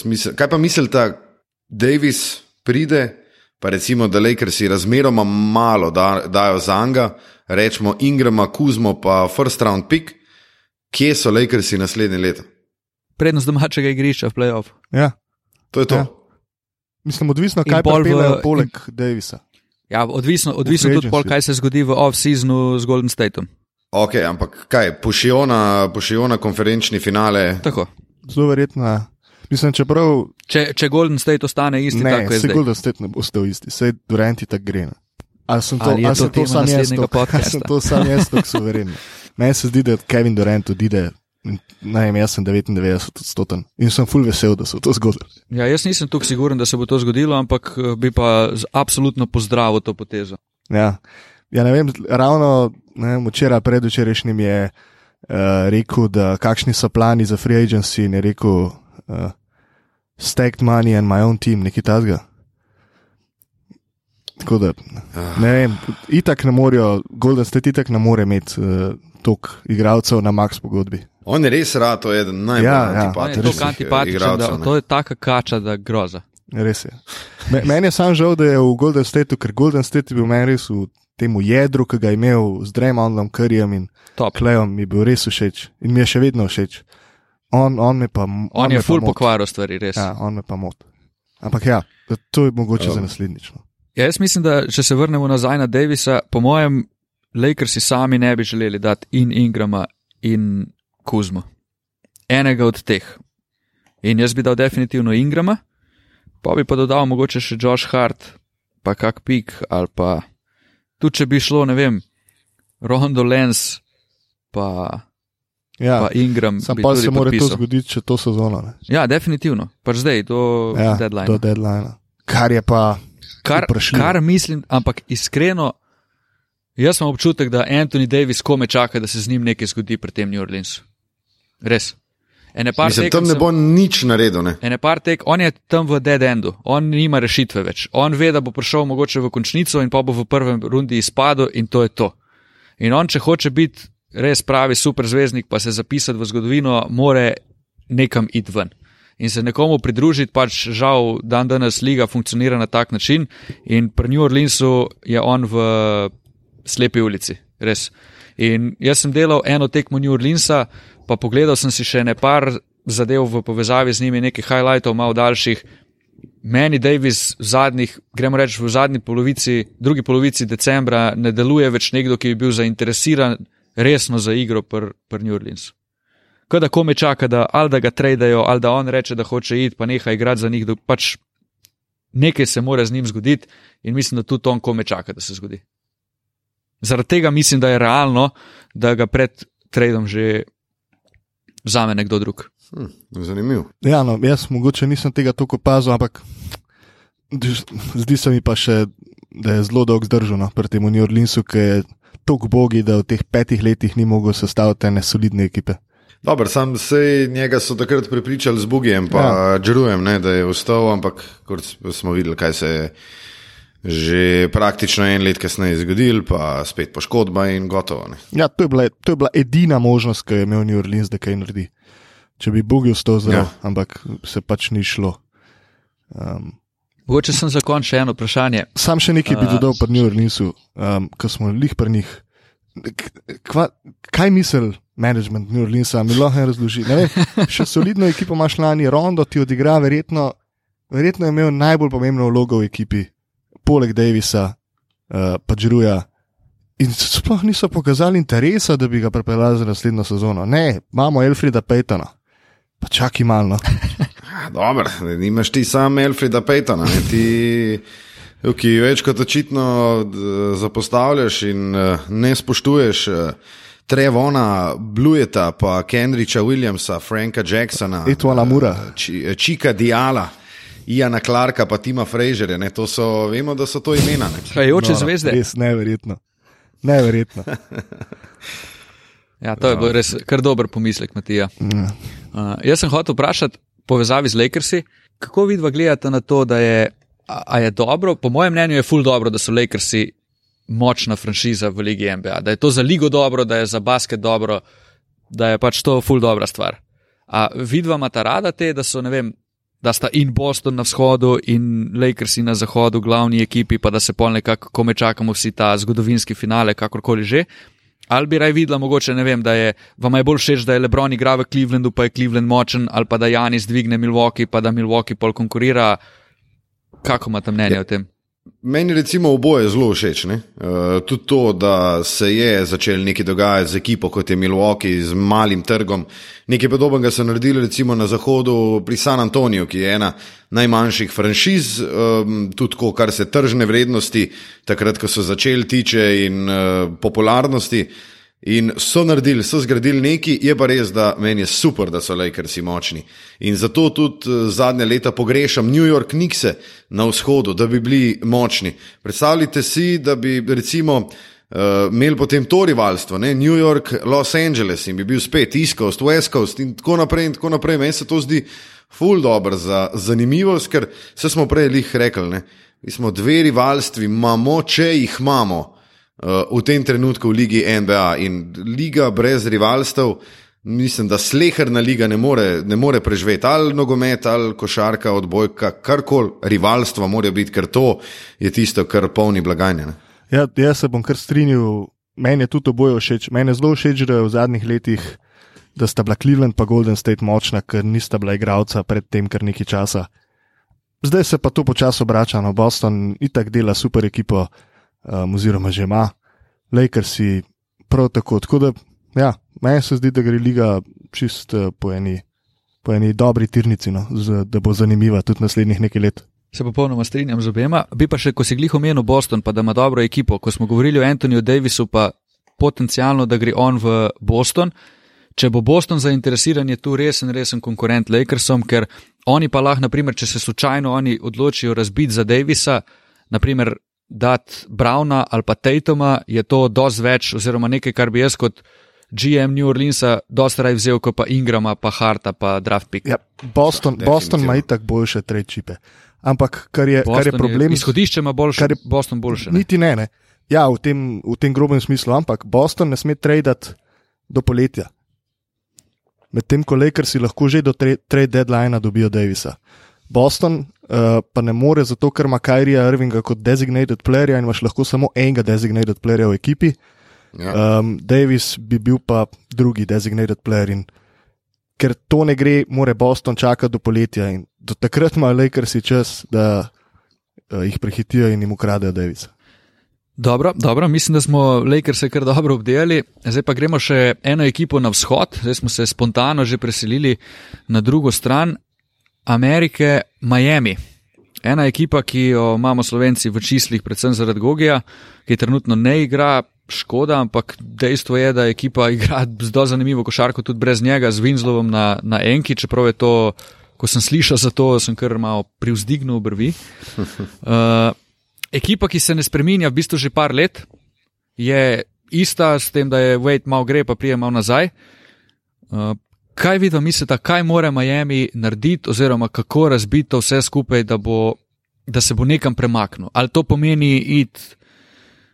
S2: mislim, kaj pa mislite, Davis pride, pa recimo, da Lakersi razmeroma malo da, dajo za njega, rečemo Ingrama, Kuzmo, pa first round pick, kje so Lakersi naslednje leto?
S1: Prednost domačega igrišča v playoff.
S3: Ja.
S2: To je to.
S3: Ja. Mislim, odvisno,
S1: In
S3: kaj pelejo poleg Davisa.
S1: Ja, odvisno, odvisno tudi, pol, kaj se zgodi v off-seasonu z Golden Stateom.
S2: Ok, ampak kaj, pošiljona, pošiljona konferenčni finale.
S1: Tako.
S3: Zelo verjetno. ja. Mislim, čeprav
S1: Če, če Golden State ostane isti,
S3: ne,
S1: tako je
S3: se
S1: zdaj.
S3: Golden State ne bo ostal isti, se Duranti tako gre. Ali sem to,
S1: Ali je
S3: ali
S1: to
S3: sem to sam jaz, ali
S1: podcasta?
S3: sem to sam jaz, tako suveren. Meni se zdi, da Kevin Durant odide. vem, jaz sem 99 odstoten in sem full vesel, da so to zgodili.
S1: Ja, jaz nisem tukaj siguren, da se bo to zgodilo, ampak eh, bi pa absolutno pozdravil to potezo.
S3: Ja. Ja, ne vem, ravno ne vem, včeraj, predvčerajšnjim je uh, rekel, da kakšni so plani za free agency in je rekel, uh, stacked money and my own team, nekaj tasga. Tako da, ne vem, itak ne morejo, Golden State itak ne more imeti uh, toliko igralcev na max pogodbi.
S2: On je res rad, to je eden najbolj
S3: Ja, ja.
S2: Antipatičnih
S1: tako antipatičen, da
S2: igralcev, ne.
S1: to je taka kača, da groza.
S3: Res je. Me- Meni je sam žal, da je v Golden Stateu, ker Golden State je bil meni res v tem jedru, ki ga je imel z Dremondom, Curryjem in
S1: Top.
S3: Klejom, mi je bil res všeč in mi je še vedno všeč. On, on me pa. On,
S1: On je
S3: moti.
S1: pokvaril stvari, res.
S3: Ja, on me pa mot. Ampak ja, to je mogoče
S2: Ja.
S3: za naslednjič.
S1: Ja, jaz mislim, da če se vrnemo nazaj na Davisa, po mojem, Lakersi sami ne bi želeli dati in Ingrama in Kuzmo. Enega od teh. In jaz bi dal definitivno Ingrama, pa bi pa dodal mogoče še Josh Hart, pa kak pik ali pa tudi če bi šlo, ne vem, Rondo Lens, pa,
S3: Ja,
S1: pa Ingram.
S3: sam pa se mora to zgoditi, če to sezono. Ne?
S1: Ja, definitivno. Pač zdaj, do
S3: Ja,
S1: deadline.
S3: do deadline. Kar je pa.
S1: Kar,
S3: vprašljivo.
S1: kar mislim, ampak iskreno, jaz imam občutek, da Anthony Davis kome čaka, da se z njim nekaj zgodi pri tem New Orleansu. Res.
S2: Mislim, tam ne
S1: sem-
S2: bo nič naredil. Ne?
S1: Ene par tek, on je tam v dead endu, on nima rešitve več. On ve, da bo prišel mogoče v končnico in pa bo v prvem rundi izpadel in to je to. In on, če hoče biti res pravi superzvezdnik, pa se zapisati v zgodovino, more nekam iti ven. In se nekomu pridružiti, pač žal, dan danes liga funkcionira na tak način in pri New Orleansu je on v slepi ulici, res. In jaz sem delal eno tekmo New Orleansa, pa pogledal sem si še ne par zadev v povezavi z njimi, nekaj highlightov, malo daljših. Meni Davis v zadnjih, gremo reči, v zadnji polovici, drugi polovici decembra ne deluje več nekdo, ki bi bil zainteresiran resno za igro pri pr New Orleansu. Kot da kome čaka, da ali da ga tradejo, ali da on reče, da hoče iti, pa neha igrati za njih, da pač nekaj se mora z njim zgoditi in mislim, da tudi on kome čaka, da se zgodi. Zaradi tega mislim, da je realno, da ga pred trading že vzame nekdo drug.
S2: Hm, zanimivo.
S3: Ja, no, jaz mogoče nisem tega toliko opazil, ampak zdi se mi pa še, da je zelo dolgo zdržal no, pri tem New Orleansu, ki je tako bogi, da v teh petih letih ni mogel sestaviti ene solidne ekipe.
S2: Dobar, sam se njega so takrat prepričali z Bugijem, pa ja. Džerujem, ne, da je vstal, ampak kot smo videli, kaj se je že praktično en let kasneje zgodil, pa spet poškodba in gotovo. Ne.
S3: Ja, to je, bila, to je bila edina možnost, ki jo je imel New Orleans, da kaj naredi. Če bi Bogi ostal zdrav, ja. Ampak se pač ni šlo. Um,
S1: Mogoče sem za konec še eno vprašanje.
S3: sam še nekaj bi dodal pri New Orleansu, um, ko smo lih pri njih. Kva, kaj misli management New Orleansa, mi lahko razloži? Ne vem, še solidno ekipo imaš lani, Rondo ti odigra, verjetno, verjetno je imel najbolj pomembno vlogo v ekipi, poleg Davisa, uh, pa Džruja. In sploh niso pokazali interesa, da bi ga pripeljali za naslednjo sezono. Ne, imamo Elfrida Pejtona. Pa čakaj malo. No.
S2: Ja, Dobro, nimaš ti sam Elfrida Pejtona, ne, ti, ki več kot očitno d- zapostavljaš in eh, ne spoštuješ. eh, Trevona, Blujeta, pa Kendriča Williamsa, Franka Jacksona,
S3: Etwana Mura.
S2: eh, Či- Čika Diala, Iana Clarka, pa Tima Fraserja. ne, To so, vemo, da so to imena. Ne.
S1: Hajajoče zvezde.
S3: Res neverjetno. Neverjetno.
S1: Ja, to je bil res kar dober pomislek, Matija.
S3: Ja.
S1: Uh, jaz sem hotel vprašati, povezavi z Lakersi, kako vidva gledate na to, da je, a, a je dobro, po mojem mnenju je ful dobro, da so Lakersi močna franšiza v Ligi NBA, da je to za ligo dobro, da je za basket dobro, da je pač to ful dobra stvar. A vidva ima ta rada te, da so, ne vem, da sta in Boston na vzhodu in Lakersi na zahodu, glavni ekipi, pa da se pol nekako, ko me čakamo vsi ta zgodovinski finale, kakorkoli že. Ali bi raj videla, mogoče ne vem, da je vam je bolj všeč, da je Lebron igra v Clevelandu, pa je Cleveland močen, ali pa da Janis dvigne Milwaukee, pa da Milwaukee pol konkurira. Kako imate mnenje ja. o tem?
S2: Meni recimo oboje zelo všeč. Uh, tudi to, da se je začel nekaj dogajati z ekipo, kot je Milwaukee, z malim trgom. Nekaj podobnega so naredili recimo na zahodu pri San Antoniju, ki je ena najmanjših franšiz, um, tudi ko, kar se tržne vrednosti, takrat, ko so začeli tiče in uh, popularnosti. In so naredili, so zgradili neki, je pa res, da meni je super, da so Lakersi močni. In zato tudi eh, zadnje leta pogrešam New York Knicks na vzhodu, da bi bili močni. Predstavljajte si, da bi recimo uh, imeli potem to rivalstvo, ne? New York, Los Angeles in bi bil spet East Coast, West Coast in tako naprej. In tako naprej. Meni se to zdi ful dobro za zanimivost, ker se smo prej lih rekli, ne? mi smo dve rivalstvi, imamo, če jih imamo v tem trenutku v Ligi NBA in liga brez rivalstev. Mislim, da sleherna liga ne more, ne more preživeti ali nogomet, ali košarka, odbojka, karkoli, rivalstva mora biti, ker to je tisto, kar polni blagajne.
S3: Ja, jaz se bom kar strinjal, meni je tudi oboje všeč. Meni je zelo všeč, da je v zadnjih letih, da sta bila Cleveland in Golden State močna, ker nista bila igralca pred tem, kar nekaj časa. Zdaj se pa to počasi obrača, no Boston itak dela super ekipo um, oziroma že ima, Lakersi prav tako. Tako da, ja, meni se zdi, da gre liga čist uh, po, eni, po eni dobri tirnici, no, z, da bo zanimiva tudi naslednjih nekaj let.
S1: Se popolnoma strinjam z obema. Bi pa še, ko si glih omenil Boston, pa da ima dobro ekipo, ko smo govorili o Antoniju Davisu, pa potencialno, da gre on v Boston. Če bo Boston zainteresiran, je tu resen, resen konkurent Lakersom, ker oni pa lahko, naprimer, če se slučajno oni odločijo razbiti za Davisa, naprimer, dati Brauna ali pa Tatuma, je to dosti več, oziroma nekaj, kar bi jaz kot GM New Orleansa dosti raj vzel, kot pa Ingrama, pa Harta, pa Draft Pick.
S3: Ja, Boston, Boston ima itak boljše trečipe. Ampak kar je, kar je problem.
S1: Izhodišče ima boljše, kar je Boston boljše.
S3: Ne? Niti ne, ne. Ja, v tem, v tem grobem smislu, ampak Boston ne sme tradati do poletja. Medtem ko Lakersi lahko že do trade deadline dobijo Davisa. Boston uh, pa ne more, zato ker ima Kajrija Irvinga kot designated player in imaš lahko samo enega designated playerja v ekipi. Ja. Um, Davis bi bil pa drugi designated player. In ker to ne gre, mora Boston čakati do poletja in do takrat ima Lakersi čas, da uh, jih prehitijo in jim ukradejo Davisa.
S1: Dobro, dobro, mislim, da smo Lakers kar dobro obdelali. Zdaj pa gremo še eno ekipo na vzhod, zdaj smo se spontano že preselili na drugo stran. Amerike, Miami. Ena ekipa, ki jo imamo slovenci v čislih, predvsem zaradi Gogija, ki trenutno ne igra, škoda, ampak dejstvo je, da ekipa igra zelo zanimivo košarko tudi brez njega, z Vinzlovom na, na enki, čeprav je to, ko sem slišal za to, sem kar malo privzdignil brvi. Uh, ekipa, ki se ne spreminja v bistvu že par let, je ista s tem, da je Wade malo gre, pa prije malo nazaj. Uh, Kaj vi mislite, kaj mora Miami narediti, oziroma kako razbiti vse skupaj, da, bo, da se bo nekam premaknil? Ali to pomeni iti,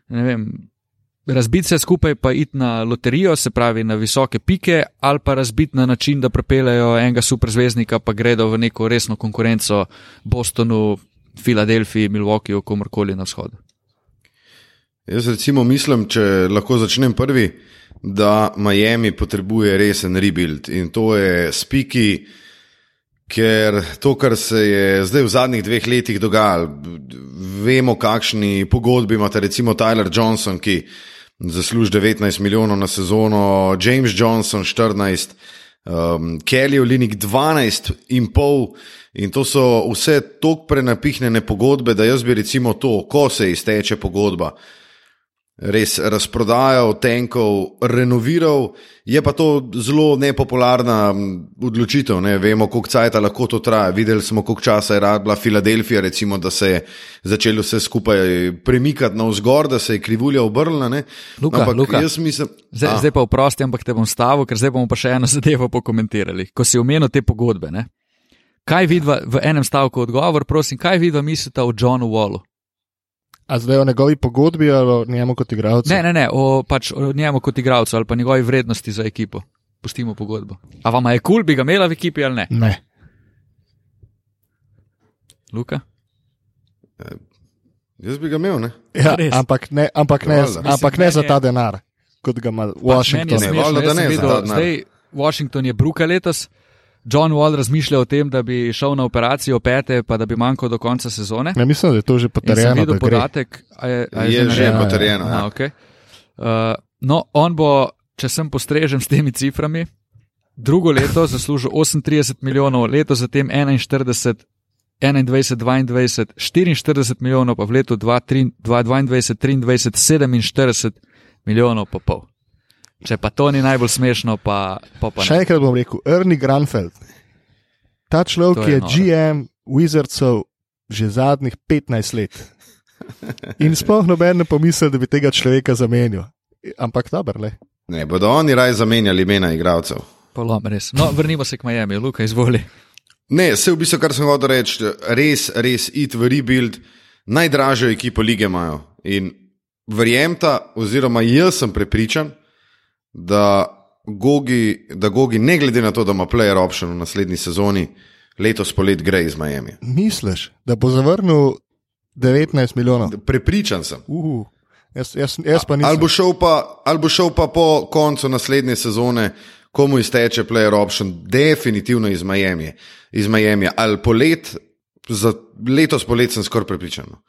S1: vem, razbiti se skupaj, pa iti na loterijo, se pravi na visoke pike, ali pa razbiti na način, da prepelejo enega superzvezdnika, pa gredo v neko resno konkurenco Bostonu, Filadelfiji, Milwaukeeju, komorkoli na vzhodu.
S2: Jaz recimo mislim, če lahko začnem prvi da Miami potrebuje resen rebuild in to je spiki, ker to, kar se je zdaj v zadnjih dveh letih dogajalo, vemo, kakšni pogodbi imate, recimo Tyler Johnson, ki zasluži 19 milijonov na sezono, James Johnson 14. Um, Kelly Olinik 12 in pol, in to so vse tako prenapihnjene pogodbe, da jaz bi recimo to, ko se izteče pogodba, uh, res razprodajal, tenkov, renoviral. Je pa to zelo nepopularna odločitev. Ne? Vemo, koliko časa lahko to traja. Videli smo, koliko časa je rabila Filadelfija, recimo, da se je začelo vse skupaj premikati na vzgor, da se je krivulja obrnila.
S1: Luka, ampak Luka, jaz mislim. Zdaj, zdaj pa vprosti, ampak te bom stavil, ker zdaj bomo pa še eno zadevo pokomentirali. Ko si omenil te pogodbe, ne? kaj vidva v enem stavku odgovor, prosim, kaj vidva mislite o Johnu Wallu?
S3: A zdaj o njegovi pogodbi ali o njemu kot igralcu?
S1: Ne, ne, ne, o, pač o njemu kot igralcu ali pa njegovi vrednosti za ekipo. Pustimo pogodbo. A vam je kul, cool, bi ga imela v ekipi ali ne?
S3: Ne.
S1: Luka?
S2: Jaz bi ga imel, ne?
S3: Ja,
S1: Res?
S3: ampak ne, ampak ne,
S2: valjda.
S3: ampak
S1: Mislim,
S3: ne za ta denar, kot ga ima
S1: Pač
S3: Washington.
S1: meni je
S2: Ne,
S1: smešno,
S2: valjda, da
S1: jaz sem
S2: ne, za
S1: videl,
S2: ta denar.
S1: Zdaj, Washington je bruka letos. John Wall razmišlja o tem, da bi šel na operacijo pete, pa da bi manjkal do konca sezone.
S3: Ja, mislim, da je to že
S1: In sem
S3: potrjeno.
S1: videl podatek, a je, a je,
S2: Je že
S1: narejeno?
S2: potrjeno.
S1: Aha,
S2: Ja.
S1: okay. uh, no, on bo, če sem postrežen s temi ciframi, drugo leto zaslužil 38 milijonov, leto zatem 41, 21, 22, 44 milijonov, pa v letu 2022, 23, 47 milijonov pa pol. Če pa to ni najbolj smešno, pa, pa, pa
S3: Še
S1: ne.
S3: enkrat bom rekel, Ernie Granfeld. Ta človek
S1: je
S3: je,
S1: noro.
S3: GM Wizardsov že zadnjih 15 let. In sploh noben ne pomisli, da bi tega človeka zamenjal. Ampak dobro, le.
S2: Ne, bodo oni raj zamenjali imena igralcev.
S1: Polom, res. No, vrnimo se k Miami, Luka, izvoli.
S2: Ne, vse v bistvu, kar sem hotel reči, res, res it v rebuild, najdražjo ekipo lige imajo. In verjemta, oziroma jaz sem prepričan, da Gogi, da Gogi, ne glede na to, da ima player option v naslednji sezoni, letos polet gre iz Miami.
S3: Misliš, da bo zavrnil 19 milijonov?
S2: Prepričan sem.
S3: Uh, jaz, jaz, jaz pa nisem.
S2: Ali bo, šel pa, ali bo šel pa po koncu naslednje sezone, komu izteče player option, definitivno iz Miami. Iz Miami. Ali polet, za letos polet sem skoraj prepričan. no.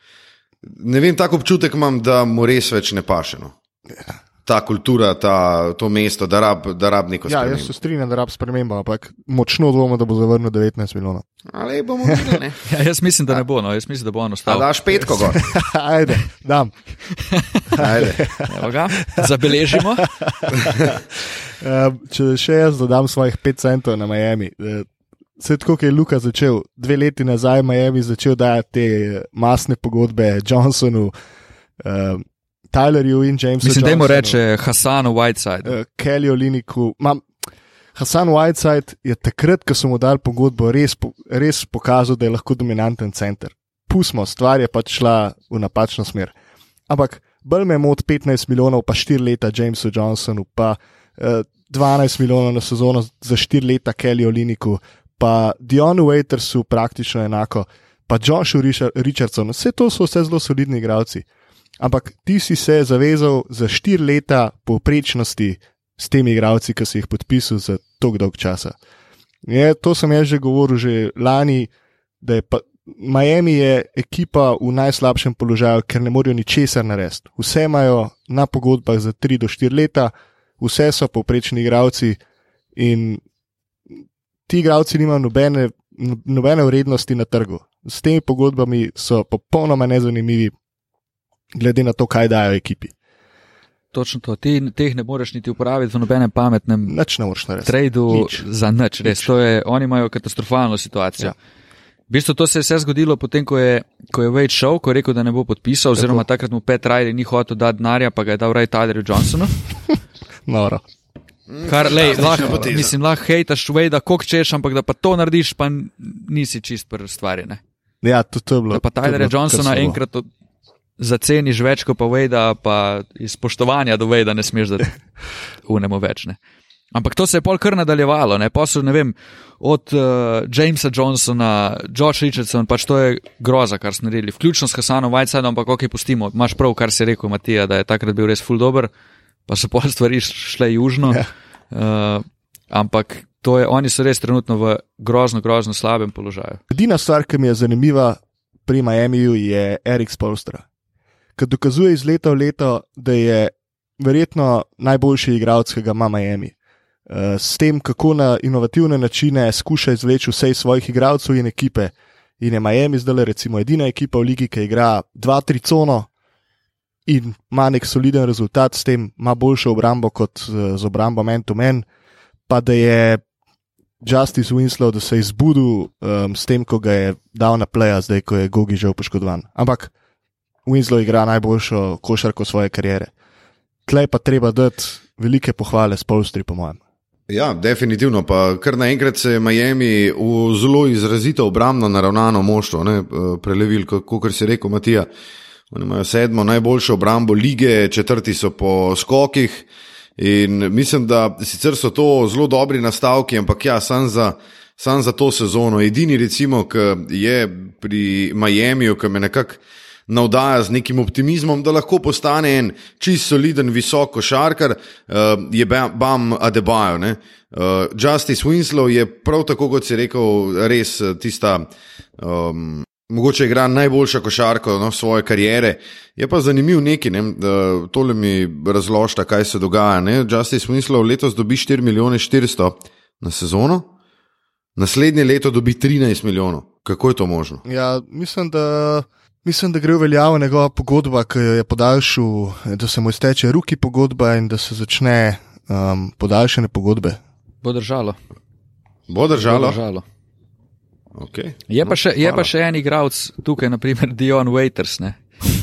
S2: Ne vem, tako občutek imam, da mu res več ne paše. No. Ta kultura, ta, to mesto, da rab, da rab neko
S3: Ja, jaz
S2: spremembo.
S3: se strinjam, da rab sprememba, ampak močno dvomim, da bo zavrnil 19 milijonov.
S2: Ali bomo videli, ne?
S1: Ja, jaz mislim, da ne bo, no, jaz mislim, da bo on
S2: A
S1: ostal.
S2: daš petko gor.
S3: Ajde, dam.
S2: Ajde.
S1: Evo ga, Zabeležimo.
S3: Um, če še jaz dodam svojih 5 centov na Miami. eh, Vse tako, kot je Luka začel, dve leti nazaj Miami začel dajati te eh, masne pogodbe Johnsonu, um, Tylerju in Jamesu.
S1: Mislim, da
S3: Johnsonu,
S1: reče Hasanu Whiteside.
S3: uh, Kelly Oliniku. Mam, Hasan Whiteside je takrat, ko so mu dali pogodbo, res, res pokazal, da je lahko dominanten center. Pustimo, stvar je pač šla v napačno smer. Ampak bolj me moti 15 milijonov, pa 4 leta Jamesu Johnsonu, pa eh, 12 milijonov na sezono za 4 leta Kelly Oliniku, pa Dionu Waitersu praktično enako, pa Joshu Richar- Richardsonu. Vse to so vse zelo solidni igralci. Ampak ti si se zavezal za 4 leta povprečnosti s temi igralci, ki si jih podpisal za tako dolg časa. Je, to sem jaz že govoril že lani, da je pa, Miami je ekipa v najslabšem položaju, ker ne morejo ničesar narediti. Vse imajo na pogodbah za 3 do 4 leta, vse so povprečni igralci in ti igralci nimajo nobene, nobene vrednosti na trgu. S temi pogodbami so popolnoma nezanimivi, glede na to, kaj dajo ekipi.
S1: Točno to. Ti teh ne moreš niti uporabiti v nobenem pametnem
S3: Nič ne moreš narediti.
S1: tradu
S3: Nič.
S1: za nič. Res,
S3: Nič.
S1: to je, oni imajo katastrofalno situacijo.
S3: Ja.
S1: V bistvu to se je vse zgodilo potem, ko je, ko je Wade šel, ko je rekel, da ne bo podpisal, oziroma takrat mu Pet Riley ni hotel dati denarja, pa ga je dal Ray Tylerju Johnsonu.
S3: Noro.
S1: Kar, lej,
S2: Fantastična
S1: lahko,
S2: poteza.
S1: mislim, lahko hejtaš Wade, koliko češ, ampak da pa to narediš, pa nisi čist pri stvari. Ne?
S3: Ja, to, to je bilo.
S1: Da pa Tylerja
S3: kar
S1: Johnsona enkrat od- zaceniš več kot pa Wade, pa iz spoštovanja do Wade ne smeš dati unemo več. Ne? Ampak to se je pol kar nadaljevalo, ne posel, ne vem, od uh, Jamesa Johnsona, George Richardson, pač to je groza, kar smo naredili, vključno s Hasanom Whitesideom, ampak ok, pustimo, imaš prav, kar si rekel, Matija, da je takrat bil res full dober, pa so pol stvari šle južno.
S3: Ja.
S1: Uh, ampak to je, oni so res trenutno v grozno, grozno slabem položaju.
S3: Edina stvar, ki mi je zanimiva pri Miamiju, je Erik Spolstra, ki dokazuje iz leta v leto, da je verjetno najboljši igralec, ki ga ima Miami. Eh, S tem, kako na inovativne načine skuša izvleči vse iz svojih igralcev in ekipe. In je Miami zdaj recimo edina ekipa v ligi, ki igra 2-3 cono in ima nek soliden rezultat, s tem ima boljšo obrambo kot z, z obrambo man-to-man, pa da je Justice Winslow, da se je zbudil um, s tem, ko ga je dal na pleja, zdaj ko je Gogi že poškodovan. Ampak Winslow igra najboljšo košarko svoje kariere. Tlej pa treba dati velike pohvale s polstri, po mojem.
S2: Ja, definitivno. Pa kar naenkrat se je Miami v zelo izrazito obrambno naravnano moštvo ne, eh, prelevil, kot si rekel, Matija. Oni imajo sedmo najboljšo obrambo lige, četrti so po skokih. In mislim, da sicer so to zelo dobri nastavki, ampak ja, sam za, sam za to sezono. Edini, recimo, ki je pri Miamiju, ki me nekako navdaja z nekim optimizmom, da lahko postane en čist soliden, visok košarkar, uh, je Bam Adebayo. Uh, Justice Winslow je prav tako, kot si rekel, res tista. Um, Mogoče igra najboljša košarka no, svoje kariere. Je pa zanimiv neki, ne, tole mi razložite, kaj se dogaja. Ne. Justice Winslow letos dobi 4 milijone 400 na sezono, naslednje leto dobi 13 milijonov. Kako je to možno?
S3: Ja, mislim, da, mislim, da gre v veljavo njegova pogodba, ki jo je podaljšal, da se mu izteče ruki pogodba in da se začne um, podaljšanje pogodbe.
S1: Bo držalo.
S2: Bo držalo.
S1: Bo držalo.
S2: Okay.
S1: Je, pa še, je pa še en igralec tukaj, naprimer Dion Waiters, ne?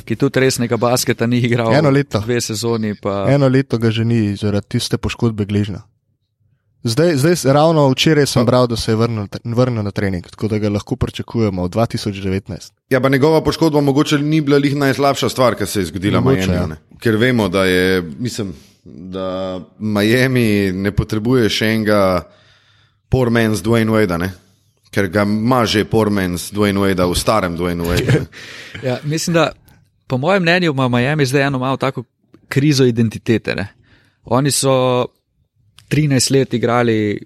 S1: ki tudi resnega basketa ni igral.
S3: Eno leto.
S1: Dve sezoni. Pa...
S3: Eno leto ga že ni zaradi tiste poškodbe gležna. Zdaj, zdaj, ravno včeraj sem bral, da se je vrnil, vrnil na trening, tako da ga lahko pričakujemo v 2019.
S2: Ja, pa njegova poškodba mogoče ni bila njih najslabša stvar, ki se je zgodila v Miami. Ja. Ker vemo, da je, mislim, da Miami ne potrebuje še enega poor man's Dwayne Wade ker ga ima že Pormen z Dwayne Wade, v starem Dwayne Wade.
S1: ja, mislim, da po mojem mnenju ima Miami zdaj eno malo tako krizo identitete. Ne? Oni so 13 let igrali,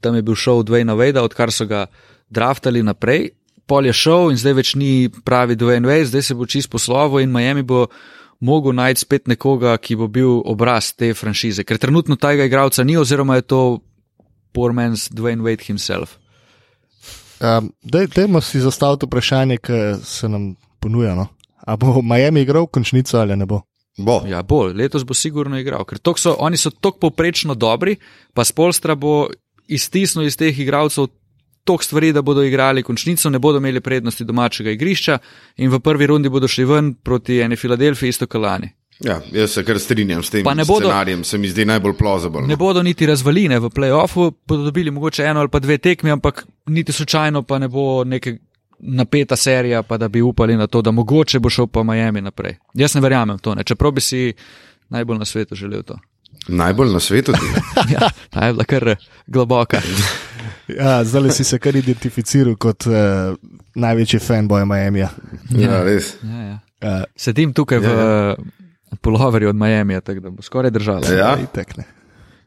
S1: tam je bil šov Dwayne Wade, odkar so ga draftali naprej. Pol je šel in zdaj več ni pravi Dwayne Wade, zdaj se bo čist poslovo in Miami bo mogel najti spet nekoga, ki bo bil obraz te franšize. Ker trenutno tega igralca ni, oziroma je to poor man's Dwayne Wade himself.
S3: Um, Dajmo si zastaviti vprašanje, ki se nam ponuja. No? A bo Miami igral končnico ali ne bo?
S2: Bo.
S1: Ja, bo. Letos bo sigurno igral, ker so, oni so tako poprečno dobri, pa Spolstra bo iztisnil iz teh igralcev toliko stvari, da bodo igrali končnico, ne bodo imeli prednosti domačega igrišča in v prvi rundi bodo šli ven proti eni Filadelfiji, isto kalani.
S2: Ja, jaz se kar strinjam s tem bodo, scenarijem, se mi zdi najbolj plausible.
S1: Ne
S2: no.
S1: bodo niti razvaline v playoffu, bodo dobili mogoče eno ali pa dve tekmi, ampak niti slučajno pa ne bo neka napeta serija, pa da bi upali na to, da mogoče bo šel pa Miami naprej. Jaz ne verjamem to, ne. čeprav bi si najbolj na svetu želel to.
S2: Najbolj na svetu ti.
S1: ja, ta je bila kar globoka.
S3: ja, zdaj si se kar identificiral kot uh, največji fanboy Miami.
S2: Ja, ja, res.
S1: Ja, ja. Uh, Sedim tukaj ja, v. Ja poloverju od Miami, tako da bo skoraj držalo.
S2: Ja,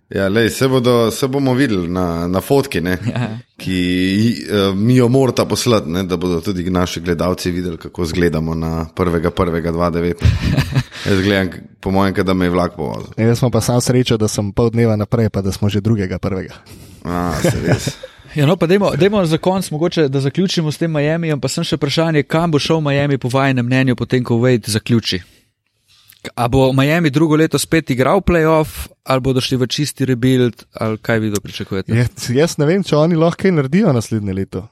S2: ja lej, se, bodo, se bomo videli na, na fotki, ne, ja. ki uh, mi jo morata poslati, ne, da bodo tudi naši gledalci videli, kako izgledamo na 1.1.2009. Jaz gledam, po mojem, da me je vlak povozil.
S3: Jaz smo pa sam srečo, da sem pol dneva naprej, pa da smo že drugega prvega.
S2: A, se res.
S1: Ja, no, pa dajmo, dajmo za konc, mogoče, da zaključimo s tem Miami, pa sem še vprašanje, kam bo šel Miami po vašem mnenju, potem ko Wade zaključi. A bo Miami drugo leto spet igral playoff, ali bodo šli v čisti rebuild, ali kaj vi pričakujete?
S3: Je, jaz ne vem, če oni lahko kaj naredijo naslednje leto.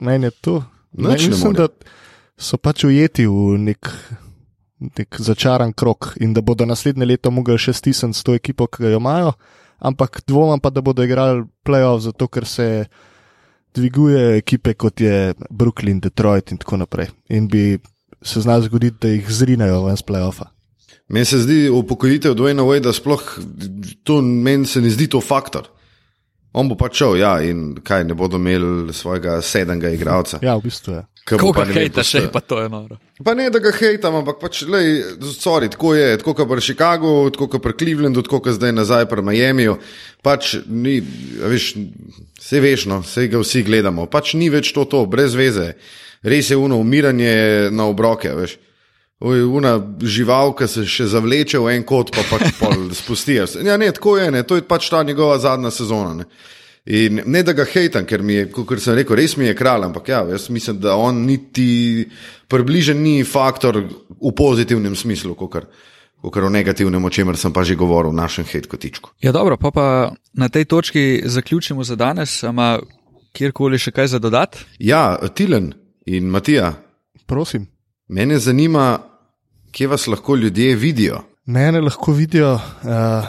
S3: Meni je to. Ne, mislim, da so pač ujeti v nek, nek začaran krok in da bodo naslednje leto mogli še stisniti s to ekipo, ki jo imajo, ampak dvomam pa, da bodo igrali playoff, zato ker se dviguje ekipe kot je Brooklyn, Detroit in tako naprej. In bi se znal zgoditi, da jih zrinejo ven z playoffa.
S2: Meni se zdi upokojitev Dwayna Wade, sploh to meni se ne zdi to faktor. On bo pač šel, ja, in kaj ne bodo imeli svojega sedmega igralca.
S3: Ja, v bistvu je.
S1: Kako ga hejta, še pa to je noro.
S2: Pa ne, da ga hejtam, ampak pač, lej, sorry, tako je, tako kot pri Chicagu, tako kot pri Clevelandu, tako kot zdaj nazaj pri Miamiju. Pač ni, veš, vse vešno, vse ga vsi gledamo, pač ni več to, to, brez veze. Res je uno umiranje na obroke, veš. Una žival, ki se še zavleče v en kot, pa pač spusti. Ja, ne, tako je, ne, to je pač ta njegova zadnja sezona. Ne. In ne da ga hejtam, ker mi je, kot sem rekel, res mi je kralj, ampak ja, jaz mislim, da on niti približen ni faktor v pozitivnem smislu, kot v negativnem, o čemer sem pa že govoril v našem hejtkotičku.
S1: Ja, dobro, pa pa na tej točki zaključimo za danes, ama kjerkoli še kaj za dodati?
S2: Ja, Tilen in Matija.
S3: Prosim.
S2: Mene zanima, kje vas lahko ljudje vidijo?
S3: Mene lahko vidijo, uh,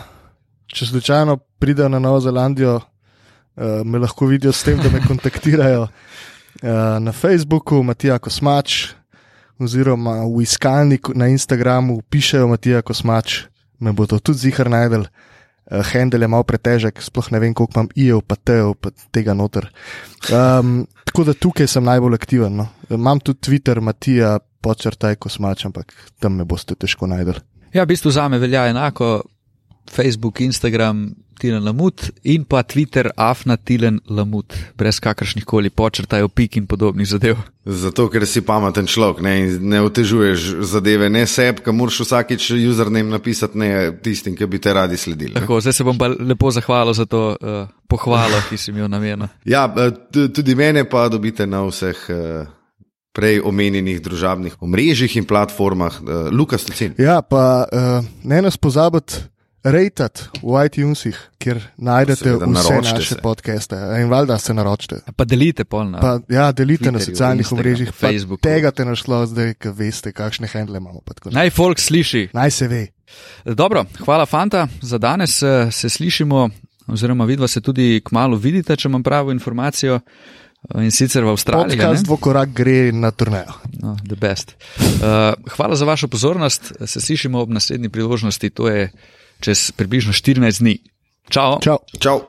S3: če slučajno pridejo na Novo Zelandijo, uh, me lahko vidijo s tem, da me kontaktirajo uh, na Facebooku, Matija Kosmač, oziroma v iskalniku na Instagramu pišejo Matija Kosmač, me bodo tudi zihar najdel. Uh, Handel je malo pretežek, sploh ne vem, koliko imam IO, pa TEO, pa tega noter. Um, tako da tukaj sem najbolj aktiven. No. Imam tudi Twitter, Matija, počrtaj, ko smač, ampak tam me boste težko najdel.
S1: Ja, v bistvu za me velja enako. Facebook, Instagram, Tilen Lamut in pa Twitter, Afna Tilen Lamut, brez kakršnih koli počrtaj, opik in podobnih zadev.
S2: Zato, ker si pameten človek ne, ne otežuješ zadeve, ne sebi, kam moraš vsakič username napisati, ne tistim, ki bi te radi sledili.
S1: Tako, zdaj se bom pa lepo zahvalil za to uh, pohvalo, ki si mi jo namenil.
S2: Ja, tudi mene pa dobite na vseh. Uh, Prej omenjenih družabnih omrežjih in platformah, uh, Lukas, tudi.
S3: Ja, pa uh, ne nas pozabiti, rejtat v iTunesih, kjer najdete Seveda, vse naše se. podcaste in valjda se naročite.
S1: Pa delite polno.
S3: Pa, ja, delite Twitterju, na socialnih omrežjih, Facebooku. Tega te našlo zdaj, ker veste, kakšne handle imamo.
S1: Naj folk sliši.
S3: Naj se ve.
S1: Dobro, hvala fanta, za danes eh, se slišimo, oziroma vidva se tudi k malu vidite, če imam pravo informacijo. In sicer v Avstraliji.
S3: Podcast dvokorak gre na turnejo.
S1: No, uh, hvala za vašo pozornost. Se slišimo ob naslednji priložnosti, to je čez približno 14 dni. Čau.
S3: Čau.
S2: Čau.